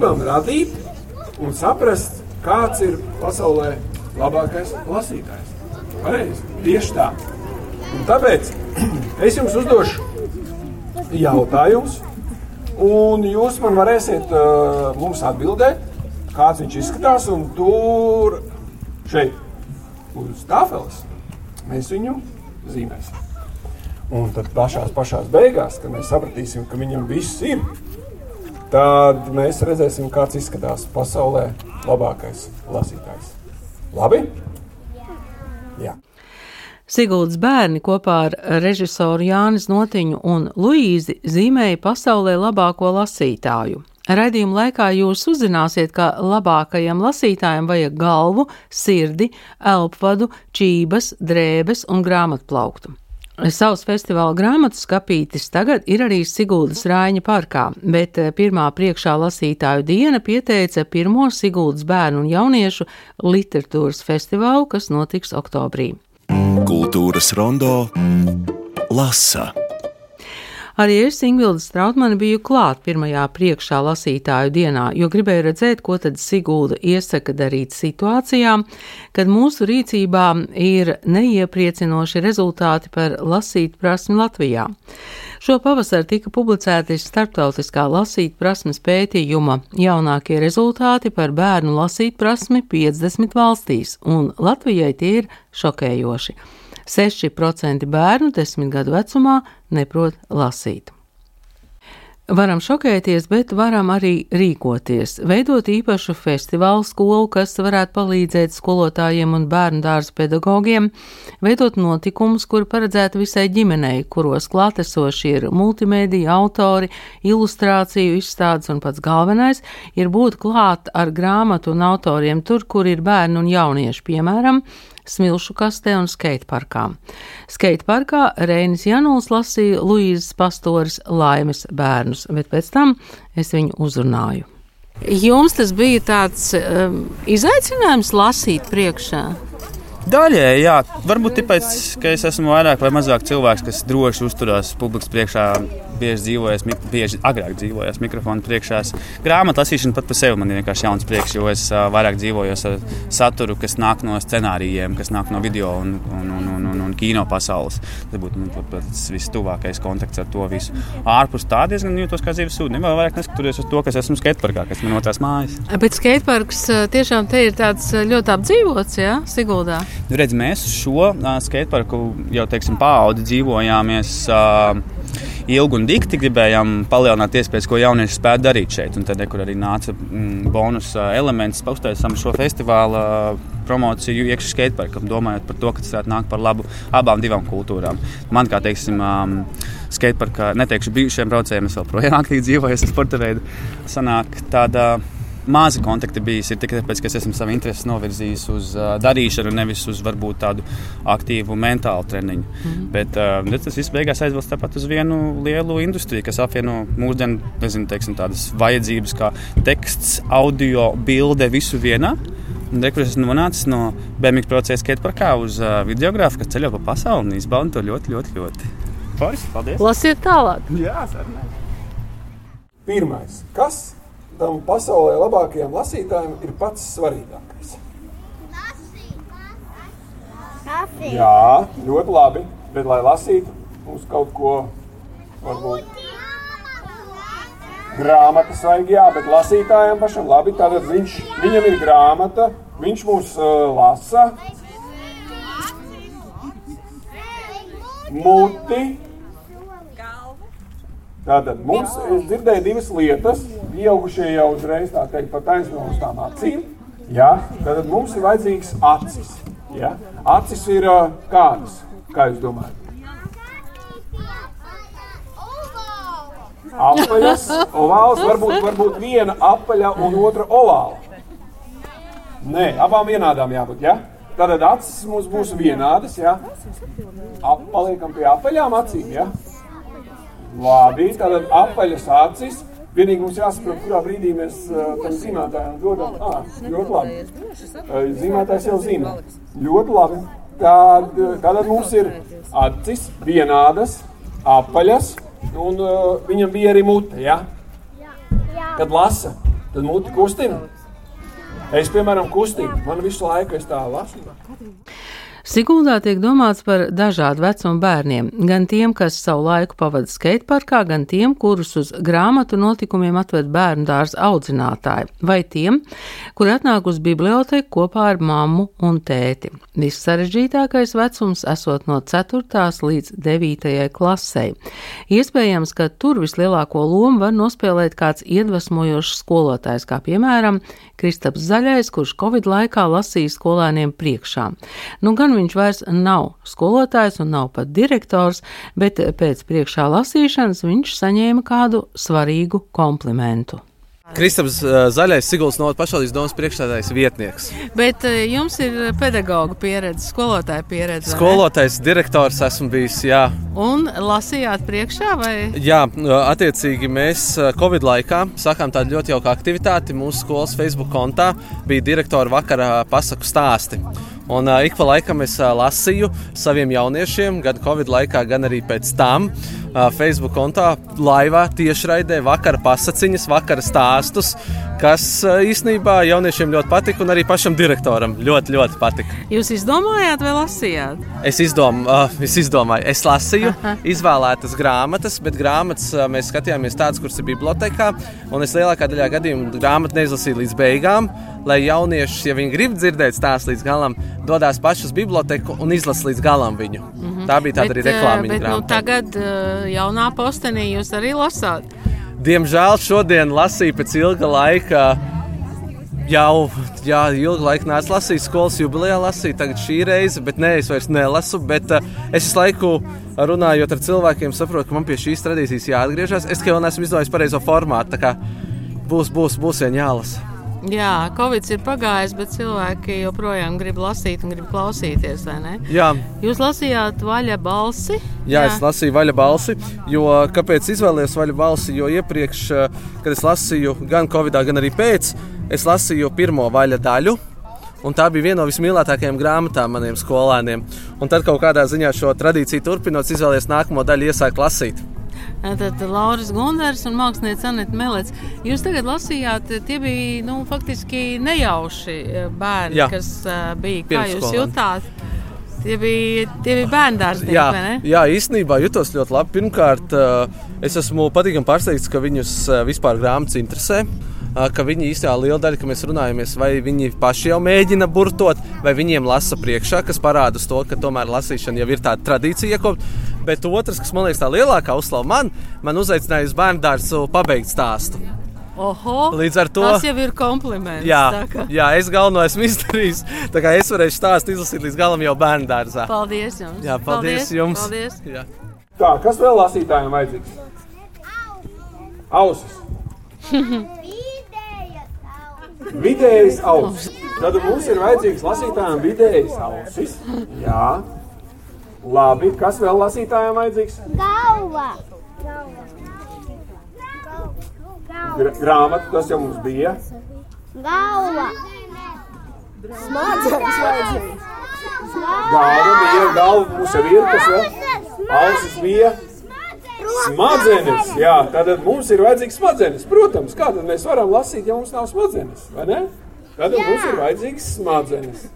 gribam radīt un saprast, kāds ir pasaulē labākais lasītājs. Pareizi, tieši tā. Un tāpēc es jums uzdošu jautājumus, un jūs man varēsiet uh, mums atbildēt, kāds viņš izskatās. Un tur, šeit, uz tāfeles, mēs viņu zīmēsim. Un tad pašās, pašās beigās, kad mēs sapratīsim, ka viņam viss ir, tad mēs redzēsim, kāds izskatās pasaulē labākais lasītājs. Labi? Jā. Siguldas bērni kopā ar režisoru Jānis Notiņu un Luīzi zīmēja pasaulē labāko lasītāju. Radījuma laikā jūs uzzināsiet, ka labākajam lasītājam vajag galvu, sirdi, elpvadu, čības, drēbes un grāmatplauktu. Savs festivāla grāmatu skapītis tagad ir arī Siguldas Rāņa parkā, bet eh, pirmā priekšā lasītāju diena pieteica pirmo Siguldas bērnu un jauniešu literatūras festivālu, kas notiks oktobrī. Kultūras rondo lasa. Arī es, Ingvilda Strautmane, biju klāt pirmajā priekšā lasītāju dienā, jo gribēju redzēt, ko tad Sigulda iesaka darīt situācijām, kad mūsu rīcībā ir neiepriecinoši rezultāti par lasīt prasmi Latvijā. Šo pavasaru tika publicēti starptautiskā lasīt prasmes pētījuma jaunākie rezultāti par bērnu lasīt prasmi 50 valstīs, un Latvijai tie ir šokējoši. 6% bērnu desmit gadu vecumā neprot lasīt. Varam šokēties, bet varam arī rīkoties, veidot īpašu festivālu skolu, kas varētu palīdzēt skolotājiem un bērnu dārza pedagogiem, veidot notikumus, kur paredzēta visai ģimenei, kuros klātesoši ir multimediju autori, ilustrāciju izstādes un pats galvenais ir būt klāt ar grāmatu un autoriem tur, kur ir bērni un jaunieši, piemēram, Smilšu kastē un skateparkā. Skateparkā Reinis Januls lasīja Luīzes pastoras laimes bērnus, bet pēc tam es viņu uzrunāju. Jums tas bija tāds um, izaicinājums lasīt priekšā. Daļēji, jā, varbūt tāpēc, ka es esmu vairāk vai mazāk cilvēks, kas droši uzturās publikas priekšā, bieži dzīvojas, bieži agrāk dzīvojas mikrofona priekšā. Grāmatu lasīšana pat par sevi man ir vienkārši jauns prieks, jo es vairāk dzīvoju ar saturu, kas nāk no scenārijiem, kas nāk no video un, un, un, un, un, un kino pasaules. Tas būtu man pats vistuvākais kontakts ar to visu. Ārpus tā diezgan jūtos kā dzīves sūdi. Vēl vairāk neskatoties uz to, kas esmu skateparkā, kas man otrās mājas. Bet skateparks tiešām te ir tāds ļoti apdzīvots, jā, Siguldā. Nu, redz, mēs šo skateparku jau teiksim, paudi dzīvojāmies. Uh, ilgi un dikti gribējām palielināt iespējas, ko jaunieši spētu darīt šeit. Un tad arī nāca mm, bonus elements, uztaisām šo festivālu promociju iekšā skateparkam, domājot par to, ka tas varētu nākt par labu abām divām kultūrām. Man, kā teiksim, skateparkā, neteikšu bijušiem braucējiem, es vēl projām aktīvi dzīvoju, es sporta veidu, sanāk tāda mazi kontakti bijis. Ir tikai tāpēc, ka es esmu savu interesi novirzījis uz uh, darīšanu, nevis uz varbūt tādu aktīvu mentālu treniņu. Mm -hmm. Bet uh, tas viss beigās aizvelk tāpat uz vienu lielu industriju, kas apvieno mūsdienu nezinu, teiksim, tādas vajadzības kā teksts, audio, bilde, visu vienā. Rekurors esmu nonācis no BMW procesa skateparkā uz uh, videogrāfu, kas ceļo pa pasauli un izbauda to ļoti, ļoti, ļoti. Forši, paldies! Lasiet tālāk! Jā, sarunē! Pirmais, kas tam pasaulē labākajam lasītājam ir pats svarīgākais? Kafija. Jā, ļoti labi. Bet, lai lasītu, mums kaut ko varbūt grāmatas vajag, jā, bet lasītājiem pašam labi. Tātad viņš, viņam ir grāmata, viņš mūs uh, lasa. Muti. Tātad mums es dzirdēju divas lietas. Pieaugušie jau uzreiz tā teikt pa taisno uz tām acīm. Jā, tātad mums ir vajadzīgs acis. Jā. Acis ir kādas? Kā jūs domājat? Apaļas, ovāls, varbūt, varbūt viena apaļa un otra ovāla. Nē, abām vienādām jābūt. Ja? Tātad acis mums būs vienādas. Ja? Paliekam pie apaļām acīm. Ja? Labi, tātad apaļas acis. Vienīgi mums jāsaprot, kurā brīdī mēs uh, tam zīmētājam dodam. Ah, ļoti labi. Zīmētājs jau zīmē. Ļoti labi. Tad, tātad mums ir acis vienādas, apaļas, un uh, viņam bija arī mute. Ja? Kad lasa, tad muti kustina. Es, piemēram, kustinu. Man visu laiku es tā lasu. Siguldā tiek domāts par dažādu vecumu bērniem, gan tiem, kas savu laiku pavada skateparkā, gan tiem, kurus uz grāmatu notikumiem atved bērnu dārza audzinātāji, vai tiem, kuri atnāk uz biblioteku kopā ar mammu un tēti. Viss sarežģītākais vecums esot no 4. līdz 9. klasei. Iespējams, ka tur vislielāko lomu var nospēlēt kāds iedvesmojošs skolotājs, kā piemēram Kristaps Zaļais, kurš Covid laikā lasīja skolēniem priekšā. Nu, gan viņš vairs nav skolotājs un nav pat direktors, bet pēc priekšā lasīšanas viņš saņēma kādu svarīgu komplimentu. Kristaps Zaļais, Sigūls no pašvaldības domas priekšstādājs vietnieks. Bet jums ir pedagoģa pieredze, skolotāja pieredze. Skolotājs, direktors esmu bijis, jā. Un lasījāt priekšā vai? Jā, attiecīgi mēs Covid laikā sakām tādu ļoti jauku aktivitāti. Mūsu skolas Facebook kontā bija direktora vakara pasaku stāsti. Un uh, ik pa laikam es uh, lasīju saviem jauniešiem, gan Covid laikā, gan arī pēc tam. Facebook kontā laivā tiešraidē vakara pasakiņas, vakara stāstus, kas īstenībā jauniešiem ļoti patika un arī pašam direktoram ļoti, ļoti patika. Jūs izdomājāt vai lasījāt? Es, izdom, uh, es izdomāju, es lasīju, Aha. izvēlētas grāmatas, bet grāmatas uh, mēs skatījāmies tādas, kuras ir bibliotekā, un es lielākā daļā gadījumu grāmatu neizlasīju līdz beigām lai jaunieši, ja viņi grib dzirdēt stāstu līdz galam, dodas paši uz biblioteku un izlasa līdz galam viņu. Mm -hmm. Tā bija tāda bet, arī reklāma. Bet nu, tagad jaunā postenī jūs arī lasāt. Diemžēl šodien lasīju pēc ilga laika. Jau jā, ilgu laiku neesmu lasījis skolas jubilejā, lasīju tagad šī reize, bet nē, es vairs nelasu. Bet, uh, es visu laiku runājot ar cilvēkiem, saprotu, ka man pie šīs tradīcijas jāatgriežas. Es tikai vēl neesmu izdomājis pareizo formātu. Būs, būs, būs vien jālasa. Jā, Covid ir pagājis, bet cilvēki joprojām grib lasīt un grib klausīties. Jūs lasījāt vaļa balsi. Jā, Jā, es lasīju vaļa balsi. Jo, kāpēc izvēlējos vaļa balsi? Jo iepriekš, eh, kad es lasīju gan Covid, gan arī pēc, es lasīju pirmo vaļa daļu. Un tā bija viena no vismīļākajām grāmatām maniem skolēniem. Un tad kaut kādā ziņā šo tradīciju turpinot, izvēlējos nākamo daļu, iesākt lasīt. Tad Lauris Gunders un mākslinieks Anita Melets. Jūs tagad lasījāt, tie bija nu, faktiski nejauši eh, bērni, Jā. kas uh, bija. Kā jūs jutāt? Tie bija, tie bija bērngārznieki. Jā, jā, īstenībā jutos ļoti labi. Pirmkārt, uh, es esmu patīkami pārsteigts, ka viņus vispār grāmatas interesē. Ka viņi īstenībā liela daļa, ka mēs runājamies, vai viņi paši jau mēģina burtot, vai viņiem lasa priekšā, kas parāda to, ka tomēr lasīšana jau ir tāda tradīcija iekopt. Bet otrs, kas man liekas tā lielākā uzslava man, man uzaicināja uz bērnu dārzu pabeigt stāstu. Oho, Līdz ar to tas jau ir kompliments. Jā, jā es galveno esmu izdarījis. Tā kā es varēšu stāstu izlasīt līdz galam jau bērnu dārzā. Paldies jums! Jā, paldies, paldies jums! Paldies. Jā. Tā, kas vēl lasītājiem vajadzīgs? Ausis! Vidējas ausis. Tad mums ir vajadzīgs lasītājiem vidējas ausis. Jā. Labi, kas vēl lasītājiem vajadzīgs? Galva. Gra grāmata, tas jau mums bija. Galva. Smadzenes vajadzīgs. Galva bija, galva mums jau ir, kas vēl? Ausis bija. Smadzenes, jā, tad mums ir vajadzīgs smadzenes. Protams, kā tad mēs varam lasīt, ja mums nav smadzenes, vai ne? Tad mums ir vajadzīgs smadzenes.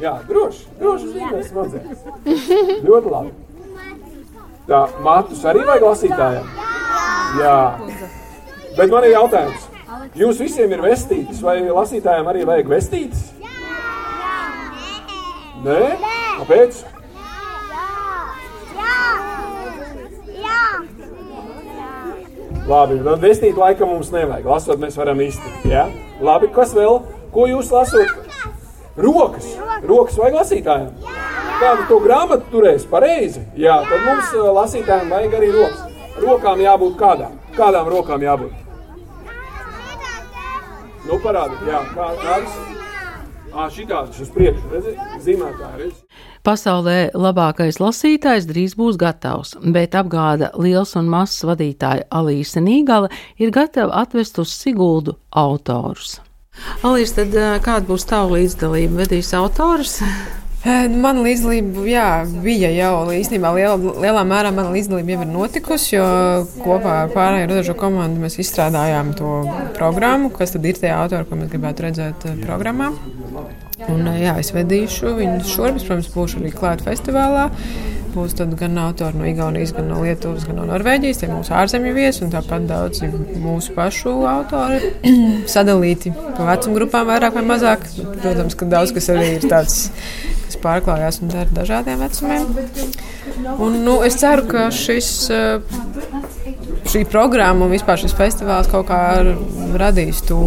Jā, droši. Droši zīmēs smadzenes. Ļoti labi. Tā, matus arī vajag lasītājiem? Jā. Bet man ir jautājums. Jūs visiem ir vestītas, vai lasītājiem arī vajag vestītas? Nē? Kāpēc? Labi, tad vestīt laikam mums nevajag. Lasot, mēs varam iztikt. Ja? Labi, kas vēl? Ko jūs lasot? Rokas. Rokas vajag lasītājiem. Kādu to grāmatu turēs pareizi? Jā, tad mums uh, lasītājiem vajag arī rokas. Rokām jābūt kādām? Kādām rokām jābūt? Nu, parādiet, jā, kā, kādas? Ā, šitādas uz priekšu, redzi, zīmētāji, redzi. Pasaulē labākais lasītājs drīz būs gatavs, bet apgāda liels un mazs vadītāja Alīsa Nīgala ir gatava atvest uz Siguldu autorus. Alīs, tad kāda būs tava līdzdalība? Vedīs autors? Mana līdzdalība jā, bija jau īstenībā liela, lielā mērā mana līdzdalība jau ir notikusi, jo kopā ar pārējo radošo komandu mēs izstrādājām to programmu, kas tad ir tie autori, ko mēs gribētu redzēt programmā. Un, jā, es vedīšu viņus šurp, es, protams, būšu arī klāt festivālā. Būs gan autori no Igaunijas, gan no Lietuvas, gan no Norvēģijas, tie mūsu ārzemju viesi, un tāpat daudzi mūsu pašu autori sadalīti pa vecuma grupām, vairāk vai mazāk. Protams, ka daudz kas arī ir tāds, kas pārklājās un dara dažādiem vecumiem. Un, nu, es ceru, ka šis, eh, šī programma un vispār šis festivāls kaut kā radīs to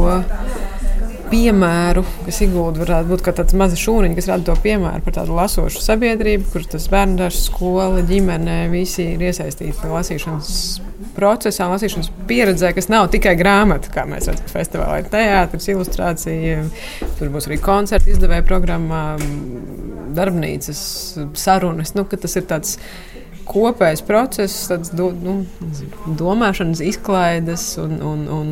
piemēru, kas Sigūda varētu būt kā tāds mazs šūniņš, kas rada to piemēru par tādu lasošu sabiedrību, kur tas bērnu dārsts, skola, ģimene, visi ir iesaistīti lasīšanas procesā, lasīšanas pieredzē, kas nav tikai grāmata, kā mēs redzam, festivālā ir teātris, ilustrācija, tur būs arī koncerta izdevēja programmā, darbnīcas, sarunas. Nu, tas ir tāds kopējs process, tāds do, nu, domāšanas, izklaides un, un, un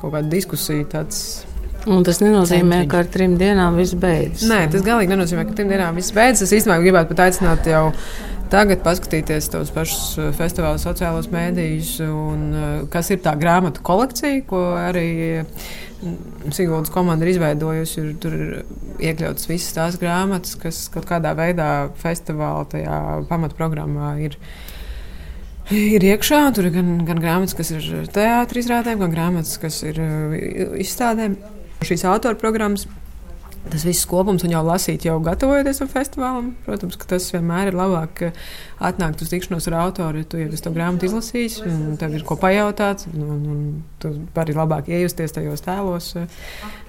kaut kāda diskusija. Tāds, Un tas nenozīmē, ka ar trim dienām viss beidzas. Nē, tas galīgi nenozīmē, ka trim dienām viss beidzas. Es īstenībā gribētu pat aicināt jau tagad paskatīties tos pašus eh, festivāla sociālos mēdījus, un eh, kas ir tā grāmatu kolekcija, ko arī mm, Siguldas komanda ir izveidojusi. Ir, tur ir iekļautas visas tās grāmatas, kas kaut kādā veidā festivāla tajā pamatprogrammā ir. Ir iekšā, tur ir gan, gan grāmatas, kas ir teātris gan grāmatas, kas ir eh, izstādēm šīs autora programmas. Tas viss kopums un jau lasīt, jau gatavojoties tam festivālam. Protams, ka tas vienmēr ir labāk atnākt uz tikšanos ar autoru, ja tu jau to grāmatu izlasīsi, un tev ir ko pajautāt, un, un, un tu vari labāk iejusties tajos tēlos,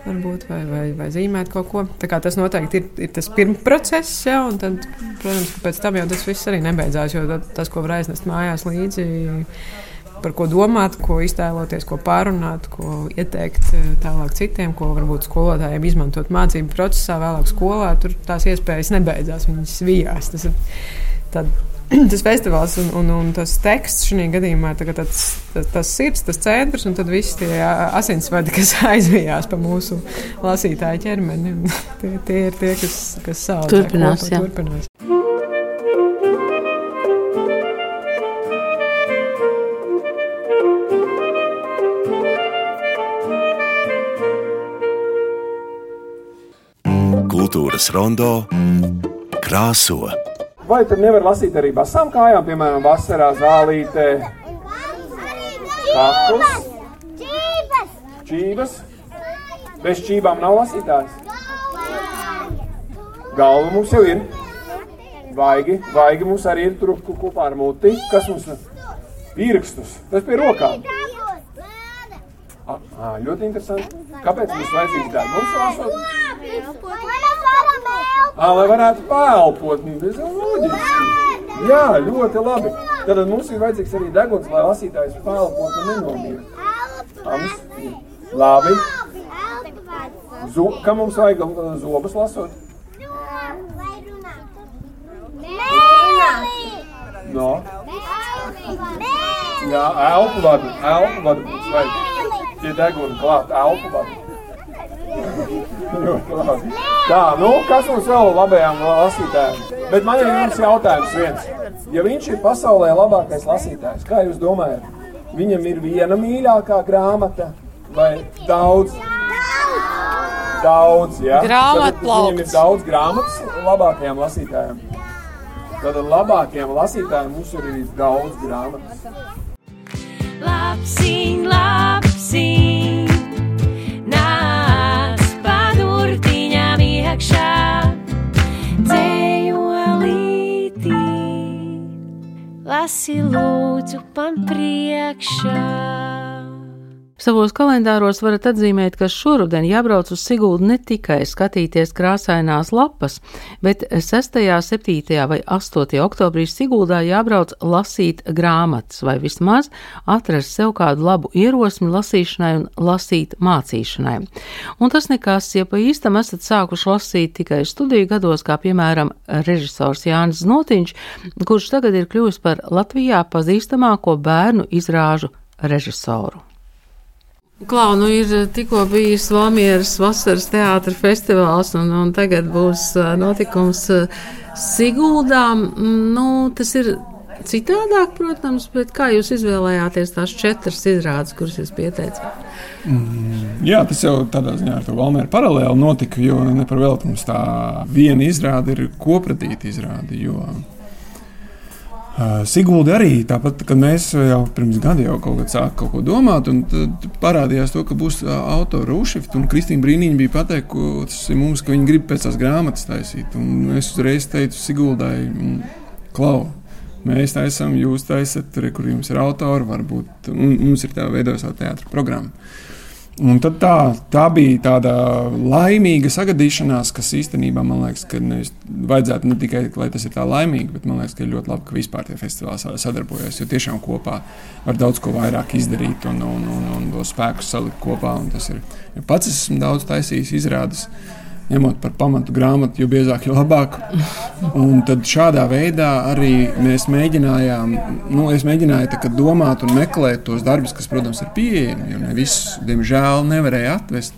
varbūt, vai, vai, vai zīmēt kaut ko. Tā kā tas noteikti ir, ir tas pirmais process, ja, un tad, protams, pēc tam jau tas viss arī nebeidzās, jo tas, ko var aiznest mājās līdzi par ko domāt, ko iztēloties, ko pārunāt, ko ieteikt eh, tālāk citiem, ko varbūt skolotājiem izmantot mācību procesā, vēlāk skolā. Tur tās iespējas nebeidzās, viņas vijās. Tas tad, tas festivāls un, un, un tas teksts šajā gadījumā ir tas, tas, tas sirds, tas centrs un tad viss tie asinsvadi, kas aizvijās pa mūsu lasītāju ķermeni. tie, tie ir tie, kas, kas sauc. Turpinās, jā. turpinās. Kultūras rondo krāso. Vai tur nevar lasīt arī basām kājām, piemēram, vasarā zālītē, kakls, čības? Bez čībām nav lasītājs. Galva mums jau ir. Vaigi, vaigi mums arī ir tur kopā ar muti. Kas mums ir? Pirkstus. Tas pie rokām. Ah, ļoti interesanti. Kāpēc mums vajadzīgs darbs lasot? À, lai varētu pēlpot, tas ir loģiski. Jā, ļoti labi. Tad mums ir vajadzīgs arī deguns, lai lasītājs pēlpot un nenomier. Labi. Zo, kā mums vajag zobus lasot? No. Jā, elpu vadu, elpu vadu mums vajag. Tie deguni klāt, elpu. Tā, nu, kas mums vēl labajām lasītājiem? Bet man ir jums jautājums viens. Ja viņš ir pasaulē labākais lasītājs, kā jūs domājat? Viņam ir viena mīļākā grāmata vai daudz? Daudz, jā. Viņam ir daudz grāmatas labākajiem lasītājiem. Tad labākajiem lasītājiem mums ir arī daudz grāmatas. Lapsiņ, lapsiņ, nāc padurtiņām iekšā, dzējolītī, lasi lūdzu man priekšā. Savos kalendāros varat atzīmēt, ka šoruden jābrauc uz Siguldu ne tikai skatīties krāsainās lapas, bet 6., 7. vai 8. oktobrī Siguldā jābrauc lasīt grāmatas vai vismaz atrast sev kādu labu ierosmi lasīšanai un lasīt mācīšanai. Un tas nekas, ja pa īstam esat sākuši lasīt tikai studiju gados, kā piemēram režisors Jānis Znotiņš, kurš tagad ir kļuvis par Latvijā pazīstamāko bērnu izrāžu režisoru. Klau, nu ir tikko bijis Valmieras vasaras teātra festivāls, un, un tagad būs ā, notikums ā, Siguldā. Mm, Nu, tas ir citādāk, protams, bet kā jūs izvēlējāties tās četras izrādes, kuras jūs pieteicāt? Jā, tas jau tādā ziņā ar to Valmēru paralēli notika, jo ne par velti mums tā viena izrāde ir kopratīta izrāde. Jo uh, Sigulda arī tāpat, kad mēs jau pirms gada jau kaut, sākām kaut ko domāt, un tad parādījās to, ka būs uh, autora Rūšifta, Kristīna Brīniņa bija pateikusi mums, ka viņi grib pēc tās grāmatas taisīt. Un es uzreiz teicu Siguldai, mm, klau. Mēs taisām, jūs taisat, tur, kur jums ir autori, varbūt mums ir tā veidojama teātris programma. Un tad tā, tā bija tāda laimīga sagadīšanās, kas īstenībā man liekas, ka nevis, vajadzētu ne tikai, lai tas ir tā laimīgi, bet man liekas, ka ir ļoti labi, ka vispār tie festivāli sa- sadarbojas. Jo tiešām kopā var daudz ko vairāk izdarīt un, un, un, un to spēku salikt kopā. un tas ir- Jo pats esmu daudz taisījis izrādes. Ņemot par pamatu grāmatu, jo biezāk, jo labāk. Un tad šādā veidā arī mēs mēģinājām, nu, es mēģināju tā domāt un meklēt tos darbus, kas, protams, ir pieejami. Jo ne visus, diemžēl, nevarēja atvest.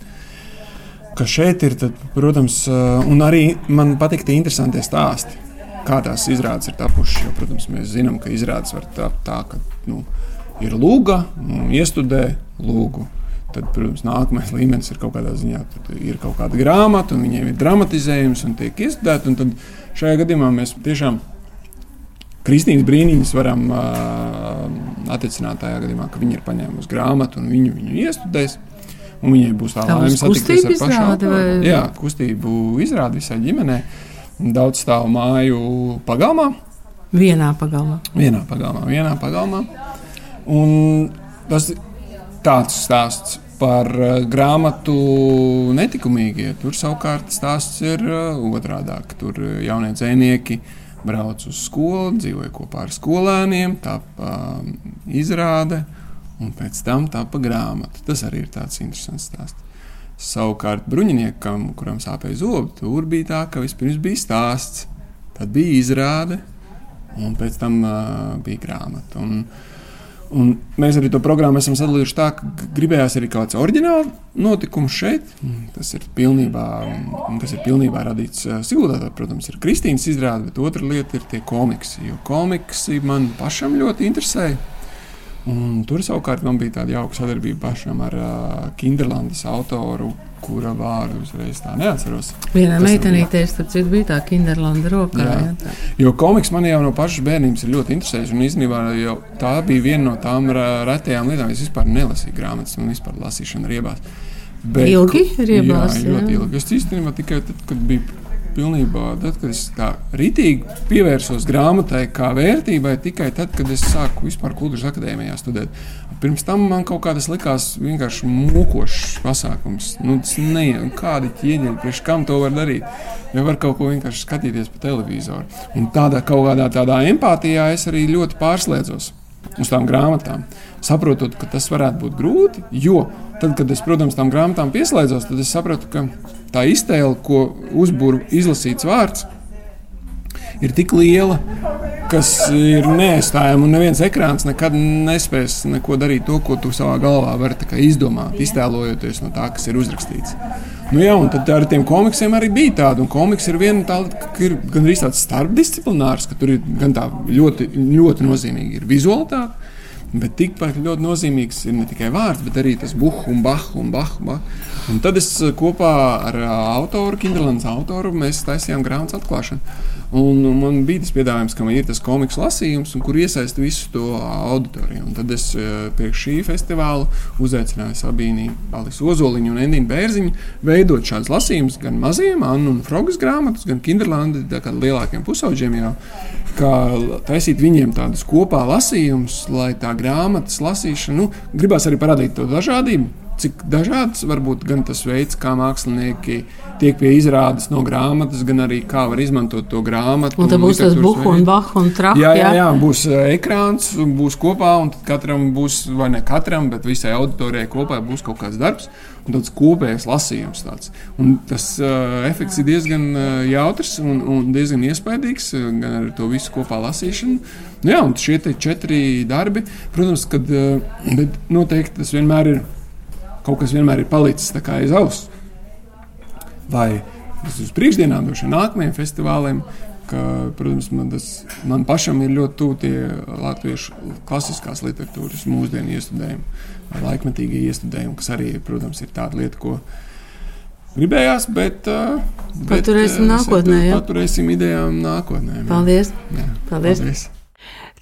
Ka šeit ir, tad, protams, eh, un arī man patīk tie interesantie stāsti, kā tās izrādes ir tapušas. Jo, protams, mēs zinām, ka izrādes var tapt tā, ka nu, ir lūga, nu, iestudē lūgu. Tad, protams, nākamais līmenis ir kaut kādā ziņā, ir kaut kāda grāmata, un viņiem ir dramatizējums un tiek iestudēta. un Tad šajā gadījumā mēs tiešām Kristīnas brīnītes varam uh, attiecināt tajā gadījumā, ka viņi ir paņēmuši grāmatu un viņu, viņu iestudēs. Un viņai būs tā laime satikties ar pašu izrāde autoru. vai- Jā, kustību izrādi visai ģimenei. Daudz stāvu māju pagalmā, Vienā pagalmā. vienā pagalmā, vienā pagalmā. Un tas ir tāds stāsts par uh, grāmatu netikumīgie. Tur savukārt stāsts ir uh, otrādāk. Tur uh, jaunie dzēnieki brauc uz skolu, dzīvoja kopā ar skolēniem, tā uh, izrāde, un pēc tam tā pa grāmatu. Tas arī ir tāds interesants stāsts. Savukārt bruņiniekam, kuram sāpēja zobi, tur bija tā, ka vispirms bija stāsts, tad bija izrāde, un pēc tam uh, bija grāmata. Un, un mēs arī to programmu esam sadalījuši tā, ka gribējās arī kāds oriģināls notikums šeit. Mm, Tas ir pilnībā, mm, tas ir pilnībā radīts. Tā, Protams, ir Kristīnas izrāde, bet otra lieta ir tie komiksi. Jo komiksi man pašam ļoti interesēja. Un tur savukārt man bija tāda jauka sadarbība pašam ar uh, Kinderlandes autoru, kura vārdu uzreiz tā neatceros. Vienā meitenītē, starp citu, bija tā Kinderlanda rokā. Jā. Jā. tā. Jo komiks man jau no pašas bērnības ir ļoti interesējis. Un īstenībā jau tā bija viena no tām retajām lietām, kas vispār nelasīju grāmatas un vispār lasīšanu riebās. Ilgi riebās, Jā, ļoti jā. ilgi. Es īstenībā tikai tad, kad biju pilnībā, tad, kad es tā rītīgi pievērsos grāmatai kā vērtībai, tikai tad, kad es sāku vispār kultūras akadēmijā studēt. Pirms tam man kaut kā tas likās vienkārši mokošs pasākums. Nu, tas ne, kādi ķieģeļi, priekš kam to var darīt? Ja var kaut ko vienkārši skatīties pa televizoru. Un tādā kaut kādā tādā empātijā es arī ļoti pārslēdzos uz tām grāmatām. Saprotot, ka tas varētu būt grūti, jo tad, kad es, protams, tam grāmatām pieslēdzos, tad es sapratu, ka tā iztēle, ko uzbūra izlasīts vārds, ir tik liela, kas ir neaizstājama. Un neviens ekrāns nekad nespēs neko darīt to, ko tu savā galvā vari izdomāt, iztēlojoties no tā, kas ir uzrakstīts. Nu, jā, un tad ar tiem komiksiem arī bija tāda. Un komiks ir viena tāda, ka ir gan arī tāds starpdisciplinārs, ka tur ir gan tā ļoti, ļoti nozīmīgi ir vizualitāte. Bet tikpat ļoti nozīmīgs ir ne tikai vārds, bet arī tas buļbuļs un bahu un bahu. bahu. Un tad es eh, kopā ar ā, autoru, Kinderlandes autoru, mēs taisījām grāmatas atklāšanu. Un, un man bija tas piedāvājums, ka man ir tas komiks lasījums, kur iesaista visu to auditoriju. Un tad es eh, priekš šī festivāla uzaicināju Sabīnu, Alisu Ozoliņu un Endīnu Bērziņu veidot šādus lasījumus gan maziem, Annu un Frogas grāmatas, gan Kinderlandi, kā lielākiem pusauģiem jau. Kā taisīt viņiem tādus kopā lasījumus, lai tā grāmatas lasīšana, nu, gribās arī parādīt to dažādību, cik dažāds var būt gan tas veids, kā mākslinieki tiek pie izrādes no grāmatas, gan arī kā var izmantot to grāmatu. Un tad būs tas buhu un bahu un traki. Jā, jā, jā, būs ekrāns, būs kopā, un katram būs, vai ne katram, bet visai auditorijai kopā būs kaut kāds darbs, un tāds kopējs lasījums. Tāds. Un tas uh, efekts ir diezgan uh, jautrs un, un diezgan iespaidīgs, uh, gan ar to visu kopā lasīšanu. Nu, jā, un šie četri darbi, protams, kad, uh, noteikti tas vienmēr ir, kaut kas vienmēr ir palicis tā kā aiz auss vai tas uz priekšdienām, droši vien nākamajiem festivāliem. Ka, protams, man, tas, man pašam ir ļoti tuvi tie latviešu klasiskās literatūras mūsdienu iestudējumi, laikmetīgie iestudējumi, kas arī, protams, ir tāda lieta, ko gribējās, bet, uh, bet Paturēsim uh, nākotnē, jā. Paturēsim idejām nākotnē. Paldies! Jā, Paldies. paldies.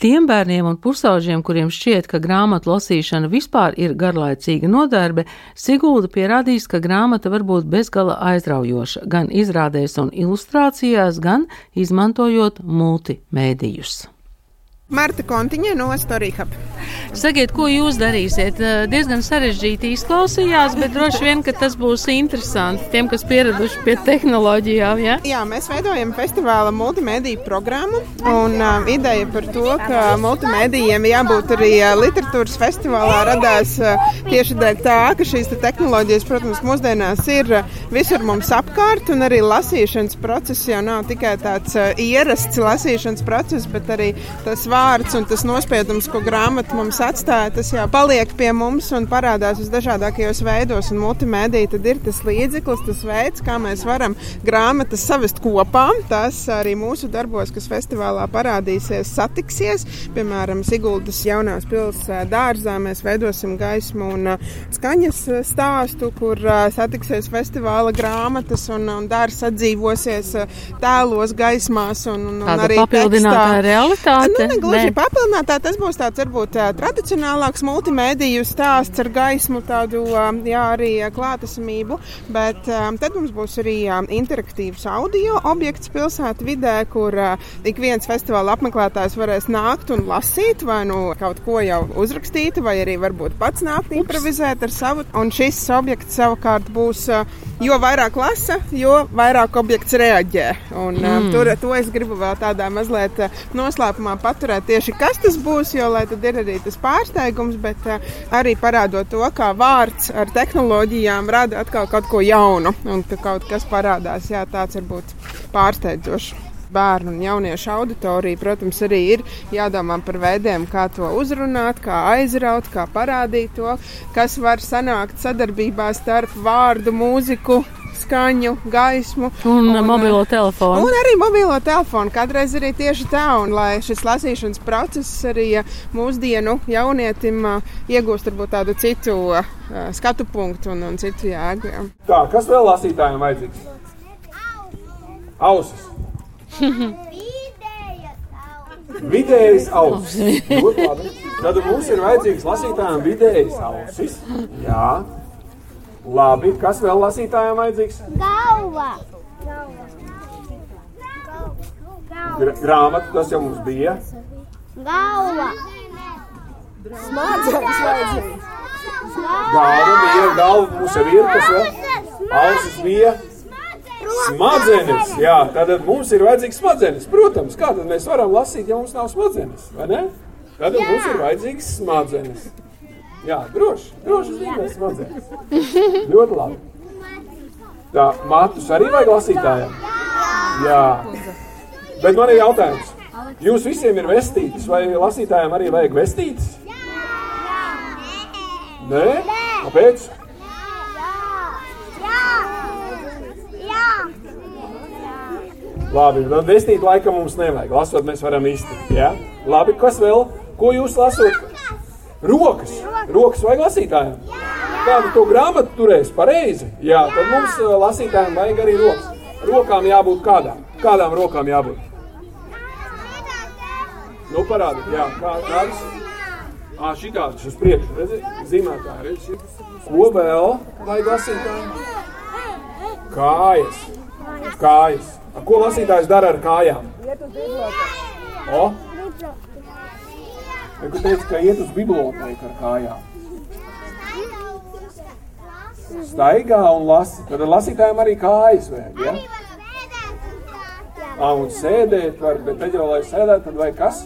Tiem bērniem un pusauģiem, kuriem šķiet, ka grāmatu lasīšana vispār ir garlaicīga nodarbe, Sigūda pierādīs, ka grāmata var būt bezgala aizraujoša gan izrādēs un ilustrācijās, gan izmantojot multimēdijus. Marta Kontiņa no Storihab. Sakiet, ko jūs darīsiet? Eh, Diezgan sarežģīti izklausījās, bet droši vien, ka tas būs interesanti tiem, kas pieraduši pie tehnoloģijām. Ja? Jā, mēs veidojam festivāla multimediju programmu. Un, uh, ideja par to, ka multimedijiem jābūt arī uh, literatūras festivālā, radās uh, tieši dēļ tā, ka šīs te tehnoloģijas, protams, mūsdienās ir visur mums apkārt. Un arī lasīšanas process jau nav tikai tāds uh, ierasts lasīšanas process, bet arī tas vārds un tas nospiedums, ko grāmata mums atstāja, tas jau paliek pie mums un parādās visdažādākajos veidos. Un multimedija tad ir tas līdzeklis, tas veids, kā mēs varam grāmatas savest kopā. Tas arī mūsu darbos, kas festivālā parādīsies, satiksies. Piemēram, Siguldas jaunās pilsētas dārzā mēs veidosim gaismu un uh, skaņas uh, stāstu, kur uh, satiksies festivāla grāmatas un, un dārzs atdzīvosies tēlos, gaismās un, un, un arī papildinātā tekstā. realitāte? Nu, negluži Nē. papildinātā, tas būs tāds varbūt tradicionālāks multimediju stāsts ar gaismu, tādu jā, arī klātesamību, bet tad mums būs arī interaktīvs audio objekts pilsētu vidē, kur ik viens festivāla apmeklētājs varēs nākt un lasīt, vai nu kaut ko jau uzrakstīt, vai arī varbūt pats nākt improvizēt ar savu. Un šis objekts savukārt būs, jo vairāk lasa, jo vairāk objekts reaģē. Un, mm. tur, to es gribu vēl tādā mazliet noslēpumā paturēt tieši kas tas būs, jo lai tad ir arī tas pārsteigums, bet uh, arī parādot to, kā vārds ar tehnoloģijām rada atkal kaut ko jaunu un ka kaut kas parādās. Jā, tāds var būt pārsteidzošs. Bērnu un jauniešu auditorija, protams, arī ir jādomā par veidiem, kā to uzrunāt, kā aizraut, kā parādīt to, kas var sanākt sadarbībā starp vārdu, mūziku, skaņu, gaismu Un, un mobilo telefonu. Un arī mobilo telefonu. Kādreiz arī tieši tā, un lai šis lasīšanas process arī mūsdienu jaunietim ā, iegūst varbūt tādu citu ā, skatu punktu un, un citu jēgu. jā. Tā, kas vēl lasītājiem vajadzīgs? Ausis. Vidējais ausis. Tad mums ir vajadzīgs lasītājiem vidējais ausis. Jā. Labi. Kas vēl lasītājiem vajadzīgs? Galva. Gra grāmata, tas jau mums bija. Galva. Smadzenes vajadzīgs. Galva bija, galva mums jau ir, kas vēl? Ausis bija. Smadzenes, jā, tad mums ir vajadzīgs smadzenes. Protams, kā tad mēs varam lasīt, ja mums nav smadzenes, vai ne? Tad mums ir vajadzīgs smadzenes. Jā, droši, droši zīmē smadzenes. Ļoti labi. Tā, matus arī vajag lasītājiem? Jā. Bet man ir jautājums. Jūs visiem ir vestītas, vai lasītājiem arī vajag vestītas? Nē? Kāpēc? Labi, tad vestīt laikam mums nevajag. Lasot, mēs varam iztikt. Ja? Labi, kas vēl? Ko jūs lasot? Rokas. Rokas vajag lasītājiem. kādu to grāmatu turēs pareizi, jā, tad mums uh, lasītājiem vajag arī rokas. Rokām jābūt kādām. Kādām rokām jābūt? Nu, parādiet, jā, kā, kādas? Ā, šitādas uz priekšu, redzi, zīmētāji, redzi. Ko vēl vajag lasītājiem? Kājas. Kājas. A, ko lasītājs dara ar kājām? O? Ja, tu teici, ka iet uz bibliotēku ar kājām. Staigā un lasi. Tad lasītājiem arī kājas vajag, ja? Ā, un sēdēt var, bet tad jau, lai sēdētu, tad vajag kas?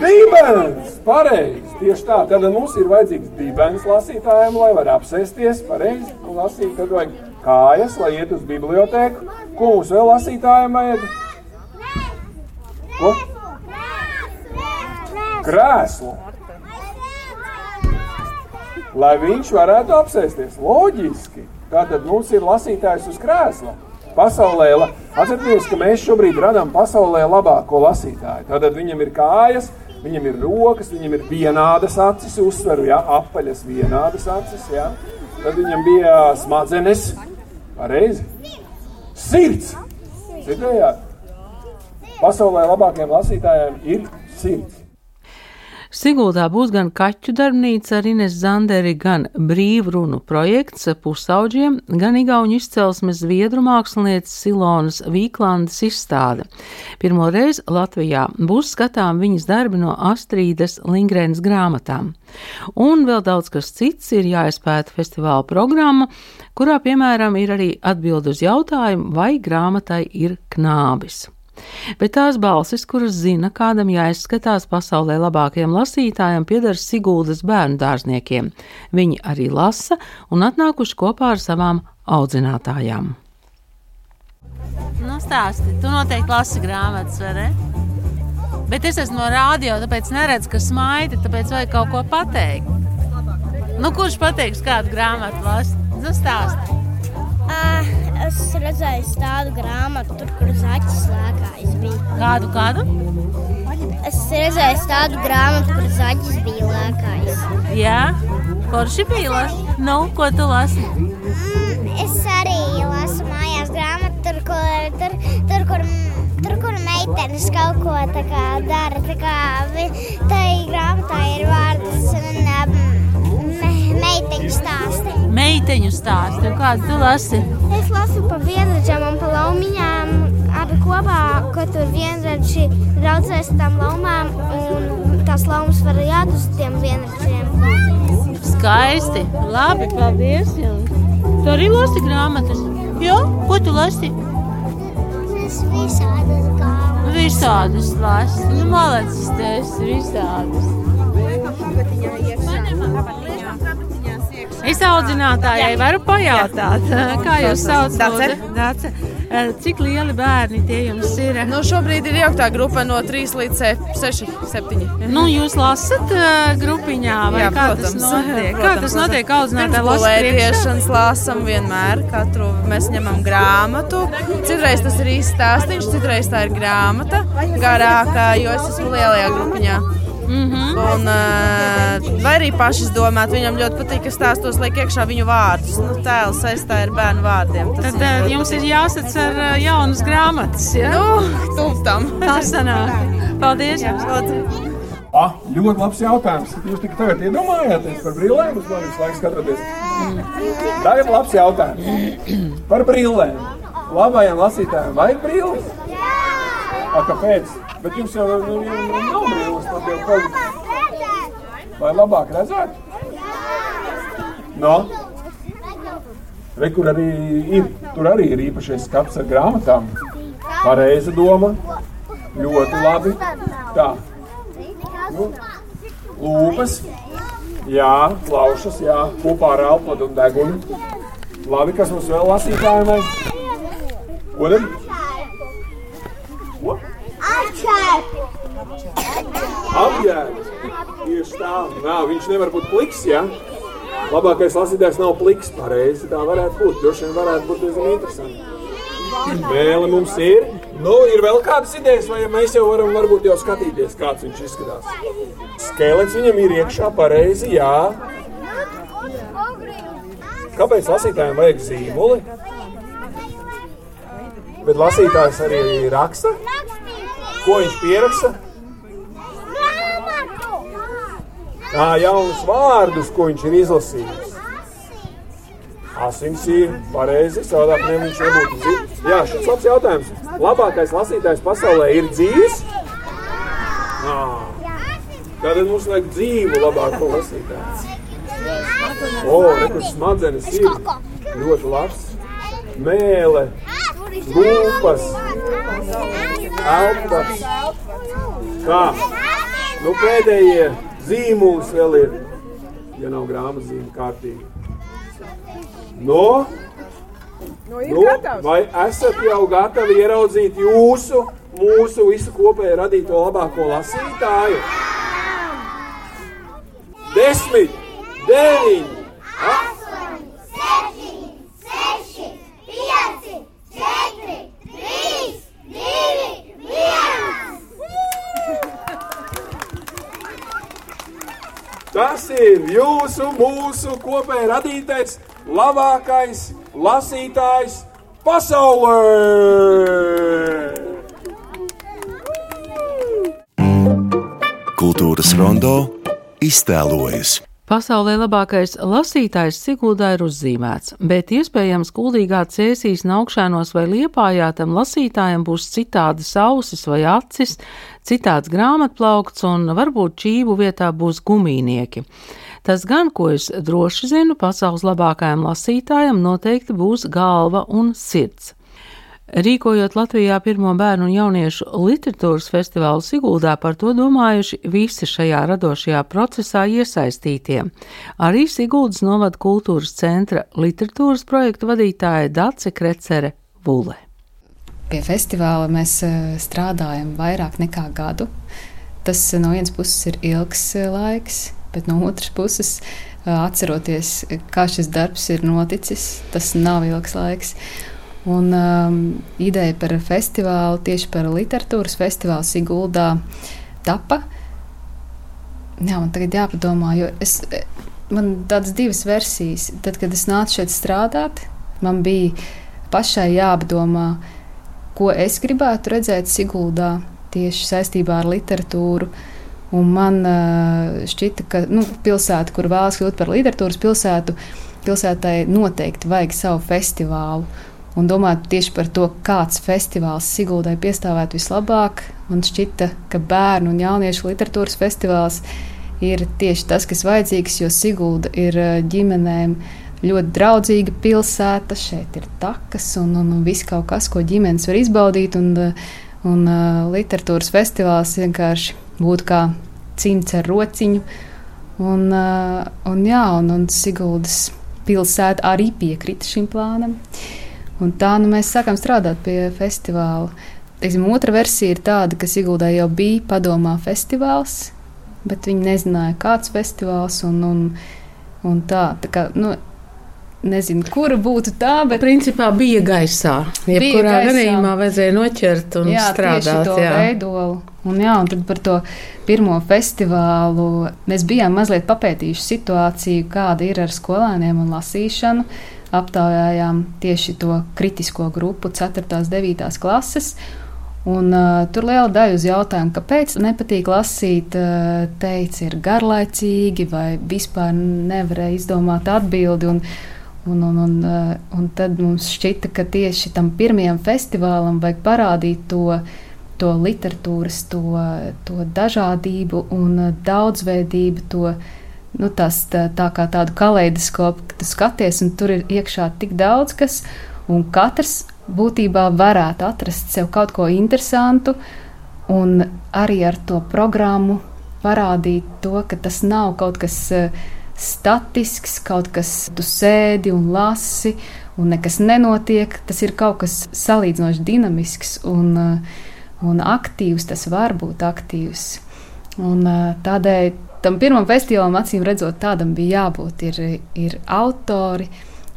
Dibens! Pareizi! Tieši tā. Tad mums ir vajadzīgs dibens lasītājiem, lai var apsēsties pareizi un lasīt. Tad vajag kājas, lai iet uz bibliotēku. Ko mums vēl lasītājiem vajag? Ko? Krēslu. Lai viņš varētu apsēsties. Loģiski. Tātad mums ir lasītājs uz krēsla. Pasaulē, la- atcerieties, ka mēs šobrīd radām pasaulē labāko lasītāju. Tātad viņam ir kājas, viņam ir rokas, viņam ir vienādas acis, uzsveru, ja, apaļas vienādas acis, ja. Tad viņam bija smadzenes, pareizi. Sirds! Dzirdējāt? Pasaulē labākajiem lasītājiem ir sirds. Siguldā būs gan kaķu darbnīca ar Ines Zanderi, gan brīvrunu projekts pusauģiem, gan igauņu izcelsmes zviedru mākslinieces Silonas Vīklandes izstāde. Pirmo reizi Latvijā būs skatām viņas darbi no Astrīdas Lingrēnas grāmatām. Un vēl daudz kas cits ir jāizpēta festivāla programma, kurā, piemēram, ir arī atbild uz jautājumu, vai grāmatai ir knābis. Bet tās balsis, kuras zina, kādam jāizskatās pasaulē labākajam lasītājam, pieder Siguldas bērnu dārzniekiem. Viņi arī lasa un atnākuši kopā ar savām audzinātājām. Nu, stāsti. Tu noteikti lasi grāmatas, vai ne? Bet es esmu no rādio, tāpēc neredzu, ka smaidi, tāpēc vajag kaut ko pateikt. Nu, kurš pateiks, kādu grāmatu lasi? Nu, stāsti. Uh, es redzēju tādu grāmatu, tur, kur zaķis lēkājis bija. Kādu, kādu? Es redzēju tādu grāmatu, kur zaķis bija lēkājis. Jā, forši bija lasi. Nu, ko tu lasi? Mm, es arī lasu mājās grāmatu, tur, kur, tur, tur, kur, tur, kur meitenes kaut ko tā kā dara. Tā kā tai grāmatā ir vārds um, me, meiteņu stāsti. Meiteņu stāstu. Kādu tu lasi? Es lasu par vienradžām un par laumiņām. Abi kopā, ko tur vienradži raudzēs ar tām laumām, un tās laumas var jāt uz tiem vienradžiem. Skaisti. Labi, paldies. Jums. Tu arī lasi grāmatas? Jā, ko tu lasi? Es visādas galvas. Visādas lasi. Nu, malacis, ir visādas. Es audzinātājai varu pajautāt, kā jūs saucat? Eh, Cik lieli bērni tie jums ir? Nu, šobrīd ir jauktā grupa no 3 līdz 6, 7. Nu, jūs lasat uh, grupiņā, vai Jā, kā protams, tas notiek? kā protams, tas notiek audzinātāji gulētiešanas lasam vienmēr. Katru mēs ņemam grāmatu. Citreiz tas ir īsts stāstīns, citreiz tā ir grāmata garākā, jo es esmu lielajā grupiņā. Mm -hmm. Un, uh, vai arī pašas domāt, viņam ļoti patīk, ka stāstos liek iekšā viņu vārdus. Nu, tēls saistā ar bērnu vārdiem. Tas Tad uh, jums ir jāsac ar uh, jaunas grāmatas. Ja? Nu, tūpstam. Tā sanāk. Paldies jums! Ah, ļoti labs jautājums. Jūs tikai tagad iedomājāties par brillēm, uz manis laiks skatāties. Tagad labs jautājums. Par brillēm. Labajiem lasītājiem vajag brilles? A, kāpēc? Bet jums jau nu, nav brilles, tad jau kaut Vai labāk redzēt? No? Re, kur arī ir, tur arī ir īpašais skats ar grāmatām. Pareiza doma. Ļoti labi. Tā. Nu, lūpas, jā, plaušas, jā, kopā ar elpodu un degunu. Labi, kas mums vēl lasītājiem vajag? Ko tad? Ko? Apģērbs. Tieši tā. Nā, viņš nevar būt pliks, jā. Labākais lasītājs nav pliks, pareizi. Tā varētu būt. Droši vien varētu būt diezgan interesanti. Mēle mums ir. Nu, ir vēl kādas idejas, vai mēs jau varam varbūt jau skatīties, kāds viņš izskatās. Skelets viņam ir iekšā pareizi, jā. Kāpēc lasītājiem vajag zīmoli? Bet lasītājs arī raksta. Ko viņš pieraksta? Jā, jaunus vārdus, ko viņš ir izlasījis. Asins ir pareizi, savādāk ne viņš nebūtu dzīves. Jā, šis labs jautājums. Labākais lasītājs pasaulē ir dzīves? Ā, Tātad mums vajag dzīvu labāko lasītāju. O, rekur smadzenes ir ļoti labs. Mēle, gulpas, elpas. Kā? Nu, pēdējie zīmulis vēl ir, ja nav grāmatzīme kārtīgi. No? Nu, Nu, gatavs. vai esat jau gatavi ieraudzīt jūsu, mūsu visu kopēju radīto labāko lasītāju? Desmit, deviņi, Astoņi, septiņi, seši, pieci, četri, trīs, divi, viens! Tas ir jūsu, mūsu kopēji radītais labākais lasītājs pasaulē! Kultūras rondo iztēlojas. Pasaulē labākais lasītājs Siguldā ir uzzīmēts, bet iespējams kuldīgā cēsīs naukšanos vai liepājā tam lasītājam būs citādas ausis vai acis, citāds grāmatplaukts un varbūt čību vietā būs gumīnieki. Tas gan, ko es droši zinu, pasaules labākajam lasītājam noteikti būs galva un sirds. Rīkojot Latvijā pirmo bērnu un jauniešu literatūras festivālu Siguldā, par to domājuši visi šajā radošajā procesā iesaistītie. Arī Siguldas novada kultūras centra literatūras projektu vadītāja Dace Krecere Vule. Pie festivāla mēs eh, strādājam vairāk nekā gadu. Tas eh, no vienas puses ir ilgs eh, laiks, bet no otras puses, atceroties, kā šis darbs ir noticis, tas nav ilgs laiks. Un um, ideja par festivālu, tieši par literatūras festivālu Siguldā, tapa. Jā, man tagad jāpadomā, jo es, eh, man tādas divas versijas. Tad, kad es nācu šeit strādāt, man bija pašai jāapdomā, ko es gribētu redzēt Siguldā tieši saistībā ar literatūru. Un man uh, šķita, ka nu, pilsēta, kur vēlas kļūt par literatūras pilsētu, pilsētai noteikti vajag savu festivālu. Un domāt tieši par to, kāds festivāls Siguldai piestāvētu vislabāk. Man šķita, ka bērnu un jauniešu literatūras festivāls ir tieši tas, kas vajadzīgs, jo Sigulda ir uh, ģimenēm ļoti draudzīga pilsēta. Šeit ir takas un, un, un viss kaut kas, ko ģimenes var izbaudīt. Un, uh, un uh, literatūras festivāls vienkārši būtu kā cimds ar rociņu. Un, uh, un, jā, un, un Siguldas pilsēta arī piekrita šim plānam. Un tā nu, mēs sākām strādāt pie festivāla. Teiksim, otra versija ir tāda, ka Siguldā jau bija padomā festivāls, bet viņi nezināja, kāds festivāls un, un, un tā. tā kā, nu, Nezinu, kura būtu tā, bet. Principā bija gaisā. Jebkurā gadījumā vajadzēja noķert un jā, strādāt. To veidolu. Un, jā, un tad par to pirmo festivālu mēs bijām mazliet papētījuši situāciju, kāda ir ar skolēniem un lasīšanu. Aptaujājām tieši to kritisko grupu, 4. un 9. klases. Un, uh, tur liela daļa uz jautājumu, kāpēc nepatīk lasīt, uh, teica, ir garlaicīgi vai vispār nevarēja izdomāt atbildi. Un, Un, un, un, uh, un tad mums šķita, ka tieši tam pirmajam festivālam vajag parādīt to, to literatūras, to, to dažādību un daudzveidību, to nu, tas, tā, tā kā tādu kaleidoskopu, ka tu skaties, un tur ir iekšā tik daudz kas, un katrs būtībā varētu atrast sev kaut ko interesantu, un arī ar to programmu parādīt to, ka tas nav kaut kas uh, statisks, kaut kas tu sēdi un lasi, un nekas nenotiek. Tas ir kaut kas salīdzinoši dinamisks un, uh, un aktīvs. Tas var būt aktīvs. Un, uh, tādēļ tam pirmam festivālam, acīm redzot, tādam bija jābūt. Ir, ir autori,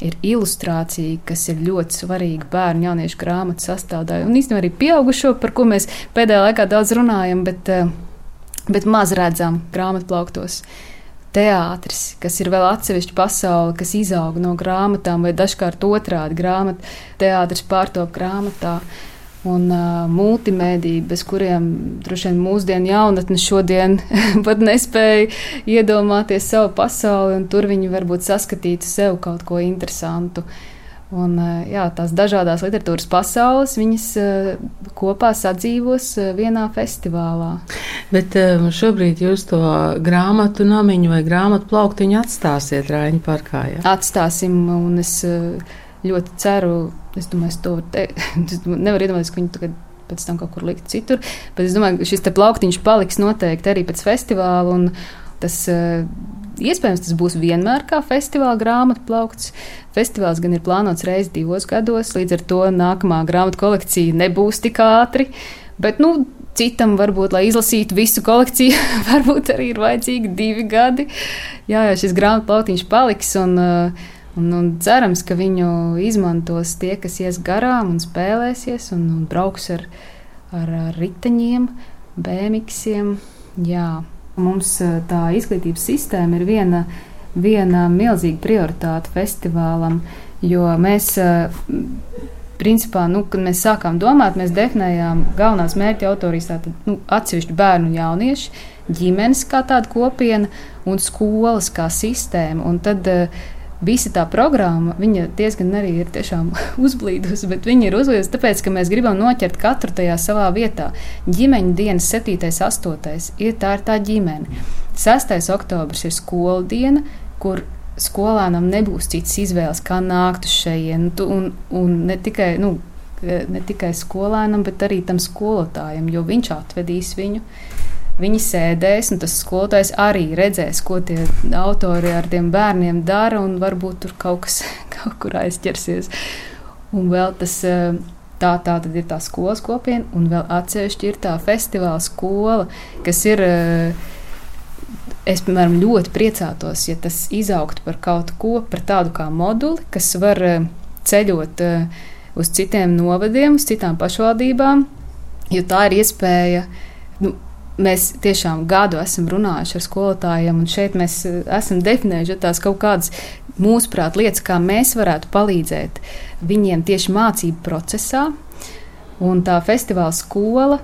ir ilustrācija, kas ir ļoti svarīga bērnu un jauniešu grāmatu sastāvdaļa. Un īstenībā arī pieaugušo, par ko mēs pēdējā laikā daudz runājam, bet, uh, bet maz redzam grāmatplauktos teātris, kas ir vēl atsevišķa pasaule, kas izaug no grāmatām, vai dažkārt otrādi grāmata, teātris pārtop grāmatā. Un uh, multimediji, bez kuriem droši vien mūsdienu jaunatne šodien pat nespēja iedomāties savu pasauli, un tur viņi varbūt saskatītu sev kaut ko interesantu. Un, uh, jā, tās dažādas literatūras pasaules, viņas uh, kopā sadzīvos uh, vienā festivālā. Bet šobrīd jūs to grāmatu namiņu vai grāmatu plauktiņu atstāsiet Rāņu parkā. Ja? Atstāsim, un es ļoti ceru, es domāju, es to te, es nevaru iedomāties, ka viņi tagad pēc tam kaut kur likt citur. Bet es domāju, ka šis plauktiņš paliks noteikti arī pēc festivāla. Tas, uh, iespējams, tas būs vienmēr kā festivāla grāmatu plaukts. Festivāls gan ir plānots reizes divos gados, līdz ar to nākamā grāmatu kolekcija nebūs tik ātri. Bet, nu, citam varbūt, lai izlasītu visu kolekciju, varbūt arī ir vajadzīgi divi gadi. Jā, jā šis grāmatu plauktiņš paliks. Un, uh, Un, un cerams, ka viņu izmantos tie, kas ies garām un spēlēsies un, un brauks ar, ar, ar riteņiem, bēmiksiem. Jā. Mums eh, tā izglītības sistēma ir viena, viena milzīga prioritāte festivālam, jo mēs. eh, Principā, nu, kad mēs sākām domāt, mēs definējām galvenās mērķa autorijas, tātad nu, atsevišķu bērnu un jauniešu, ģimenes kā tāda kopiena un skolas kā sistēma. Un tad uh, visa tā programma, viņa diezgan arī ir uzblīdusi, bet viņa ir uzblīdusi tāpēc, ka mēs gribam noķert katru tajā savā vietā. Ģimeņa dienas 7. un 8. ir tā, ir tā ģimene. 6. oktobris ir skola diena, kur skolēnam nebūs citas izvēles, kā nākt uz šejienes. Un, un ne tikai, nu, ne tikai skolēnam, bet arī tam skolotājam, jo viņš atvedīs viņu. Viņi sēdēs, un tas skolotājs arī redzēs, ko tie autori ar tiem bērniem dara, un varbūt tur kaut kas kaut kur aizķersies. Un vēl tas. Tā, tā tad ir tā skolas kopiena, un vēl atsevišķi ir tā festivāla skola, kas ir. Es, piemēram, ļoti priecātos, ja tas izaugtu par kaut ko, par tādu kā moduli, kas var ceļot uz citiem novadiem, uz citām pašvaldībām, jo tā ir iespēja. Nu, mēs tiešām gadu esam runājuši ar skolotājiem, un šeit mēs esam definējuši tās kaut kādas mūsuprāt lietas, kā mēs varētu palīdzēt viņiem tieši mācību procesā. Un tā festivāla skola.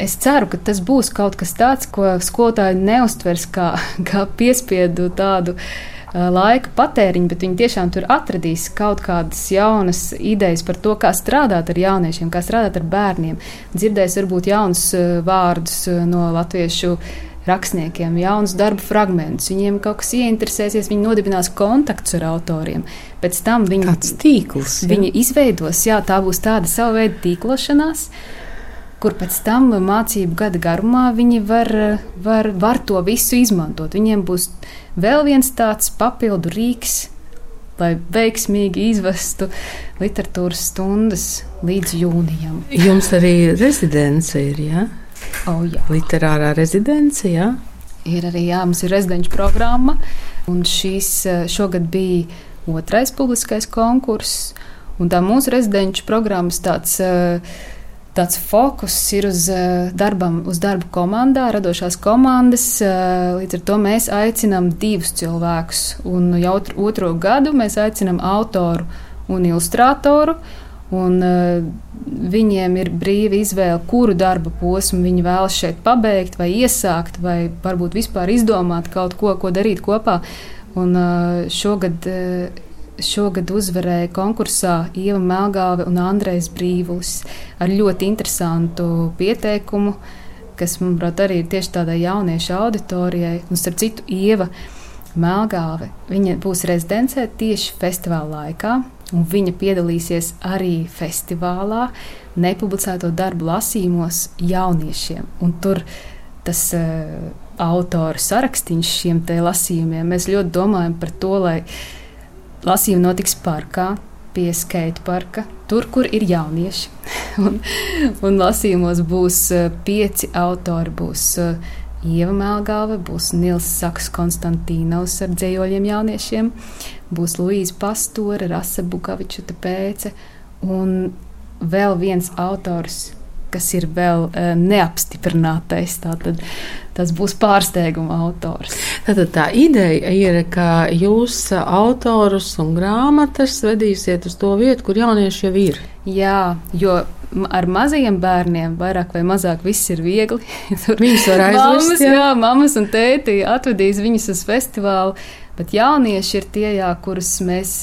Es ceru, ka tas būs kaut kas tāds, ko skolotāji neustvers kā, kā piespiedu tādu uh, laika patēriņu, bet viņi tiešām tur atradīs kaut kādas jaunas idejas par to, kā strādāt ar jauniešiem, kā strādāt ar bērniem. Dzirdēs varbūt jaunus uh, vārdus uh, no latviešu rakstniekiem, jaunus darbu fragmentus. Viņiem kaut kas ieinteresēsies, viņi nodibinās kontaktus ar autoriem. Pēc tam viņi, tīkls, ja? viņi izveidos, jā, tā būs tāda sava veida tīklošanās. Kur pēc tam mācību gada garumā viņi var, var, var to visu izmantot. Viņiem būs vēl viens tāds papildu rīks, lai veiksmīgi izvestu literatūras stundas līdz jūnijam. Jums arī rezidence ir, jā? Oh, jā. Literārā rezidence, jā? Ir arī, jā, mums ir rezidenču programma, un šīs šogad bija otrais publiskais konkurss, un tā mūsu rezidenču programmas tāds. Tāds fokus ir uz, darbam, uz darbu komandā, radošās komandas. Līdz ar to mēs aicinām divus cilvēkus. Un jau otro gadu mēs aicinām autoru un ilustrātoru. Un, uh, viņiem ir brīva izvēle, kuru darba posmu viņi vēlas šeit pabeigt, vai iesākt, vai varbūt vispār izdomāt kaut ko, ko darīt kopā. Un, uh, šogad, uh, šogad uzvarēja konkursā Ieva Melgāve un Andrejs Brīvulis ar ļoti interesantu pieteikumu, kas, manuprāt, arī ir tieši tādai jauniešu auditorijai. Un, starp citu, Ieva Melgāve, viņa būs rezidencē tieši festivāla laikā. Un viņa piedalīsies arī festivālā, nepublicēto darbu lasījumos jauniešiem. Un tur tas uh, autoru sarakstīns šiem lasījumiem, mēs ļoti domājam par to, lai lasījumi notiks parkā, pie skate parka, tur, kur ir jaunieši. un, un lasījumos būs uh, pieci autori. Būs, uh, Ieva Melgāve, būs Nils Saks Konstantīnaus ar dzējoļiem jauniešiem, būs Luīza Pastore, Rasa Bukavičuta pēce un vēl viens autors kas ir vēl uh, neapstiprinātais. Tātad tas būs pārsteiguma autors. Tātad tā ideja ir, ka jūs autorus un grāmatas vedīsiet uz to vietu, kur jaunieši jau ir. Jā, jo ar maziem bērniem vairāk vai mazāk viss ir viegli. Viņus var aizvest, mammas, jā. jā, mammas un tēti atvedīs viņus uz festivālu, bet jaunieši ir tie, jā, kurus mēs.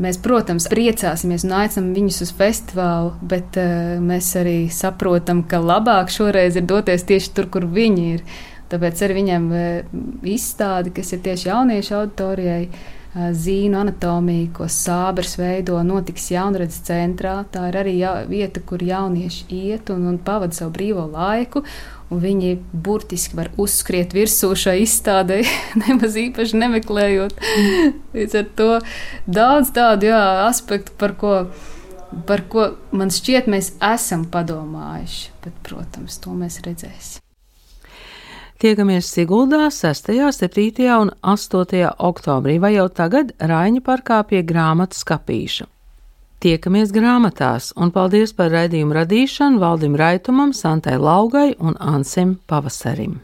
Mēs, protams, priecāsimies un aicinām viņus uz festivālu, bet uh, mēs arī saprotam, ka labāk šoreiz ir doties tieši tur, kur viņi ir. Tāpēc arī viņiem uh, izstāde, kas ir tieši jauniešu auditorijai, uh, zīnu anatomiju, ko sābers veido, notiks jaunradzes centrā. Tā ir arī jā, vieta, kur jaunieši iet un, un pavada savu brīvo laiku. Viņi burtiski var uzskriet virsū šai izstādē, nemaz īpaši nemeklējot. Līdz ar to daudz tādu jā, aspektu, par ko, par ko man šķiet, mēs esam padomājuši. Bet, protams, to mēs redzēsim. Tiekamies Siguldā 6., 7. un 8. oktobrī vai jau tagad Raiņa parkā pie grāmatas kapīša. Tiekamies grāmatās un paldies par raidījumu radīšanu Valdim Raitumam, Santai Laugai un Ansim Pavasarim.